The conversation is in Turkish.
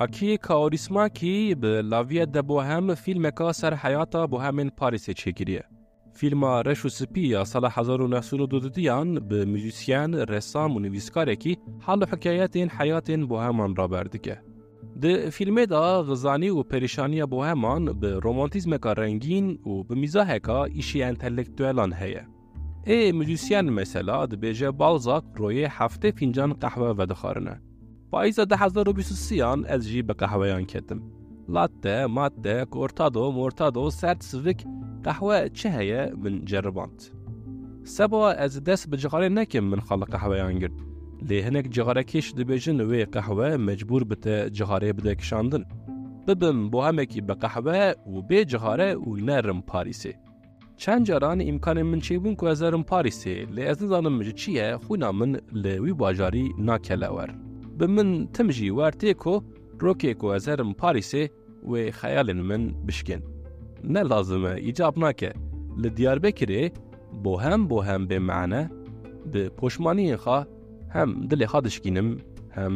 اکی کاریسما کی به لاویه ده بو هم فیلم کا سر حیاتا بو همین پاریس چگیریه. فیلم رش و سپی یا سال 1922 به مجیسیان، رسام و نویسکاره کی حال حکایت این حیات این بو همان را بردگه. فیلم دا غزانی و پریشانی بو همان به رومانتیزم کا رنگین و به میزاه کا ایشی انتلیکتویلان هیه. ای مجیسیان مثلا ده بیجه بالزاک روی هفته فنجان قهوه و دخارنه. پاییز ده 1930'yan ez jî bi qehweyan ketim. Latte, matte, Cortado, mortado, sert sivik, kahve çi min ceriband. Sabah ez dest bi nekim min xala qehweyan girt. Lê hinek cixarekêş dibêjin wê kahve mecbur bi te cixarê bide kişandin. Bibim bo hemekî bi qehwe û bê cixare û nerim Parîsê. Çend caran imkanê min çêbûn ku ez Parisi. Parîsê, lê ez nizanim ji çi ye xwîna min li wî بە من تمژی وارتێکۆ ڕۆکێک و ئەزەرم من بشكن ما لازم ئیجاب لديار بكري دیار بکرێ بۆ هەم بۆ هەم بێمانە هم پۆشمانیەخە هەم دلێ خادشکینم هەم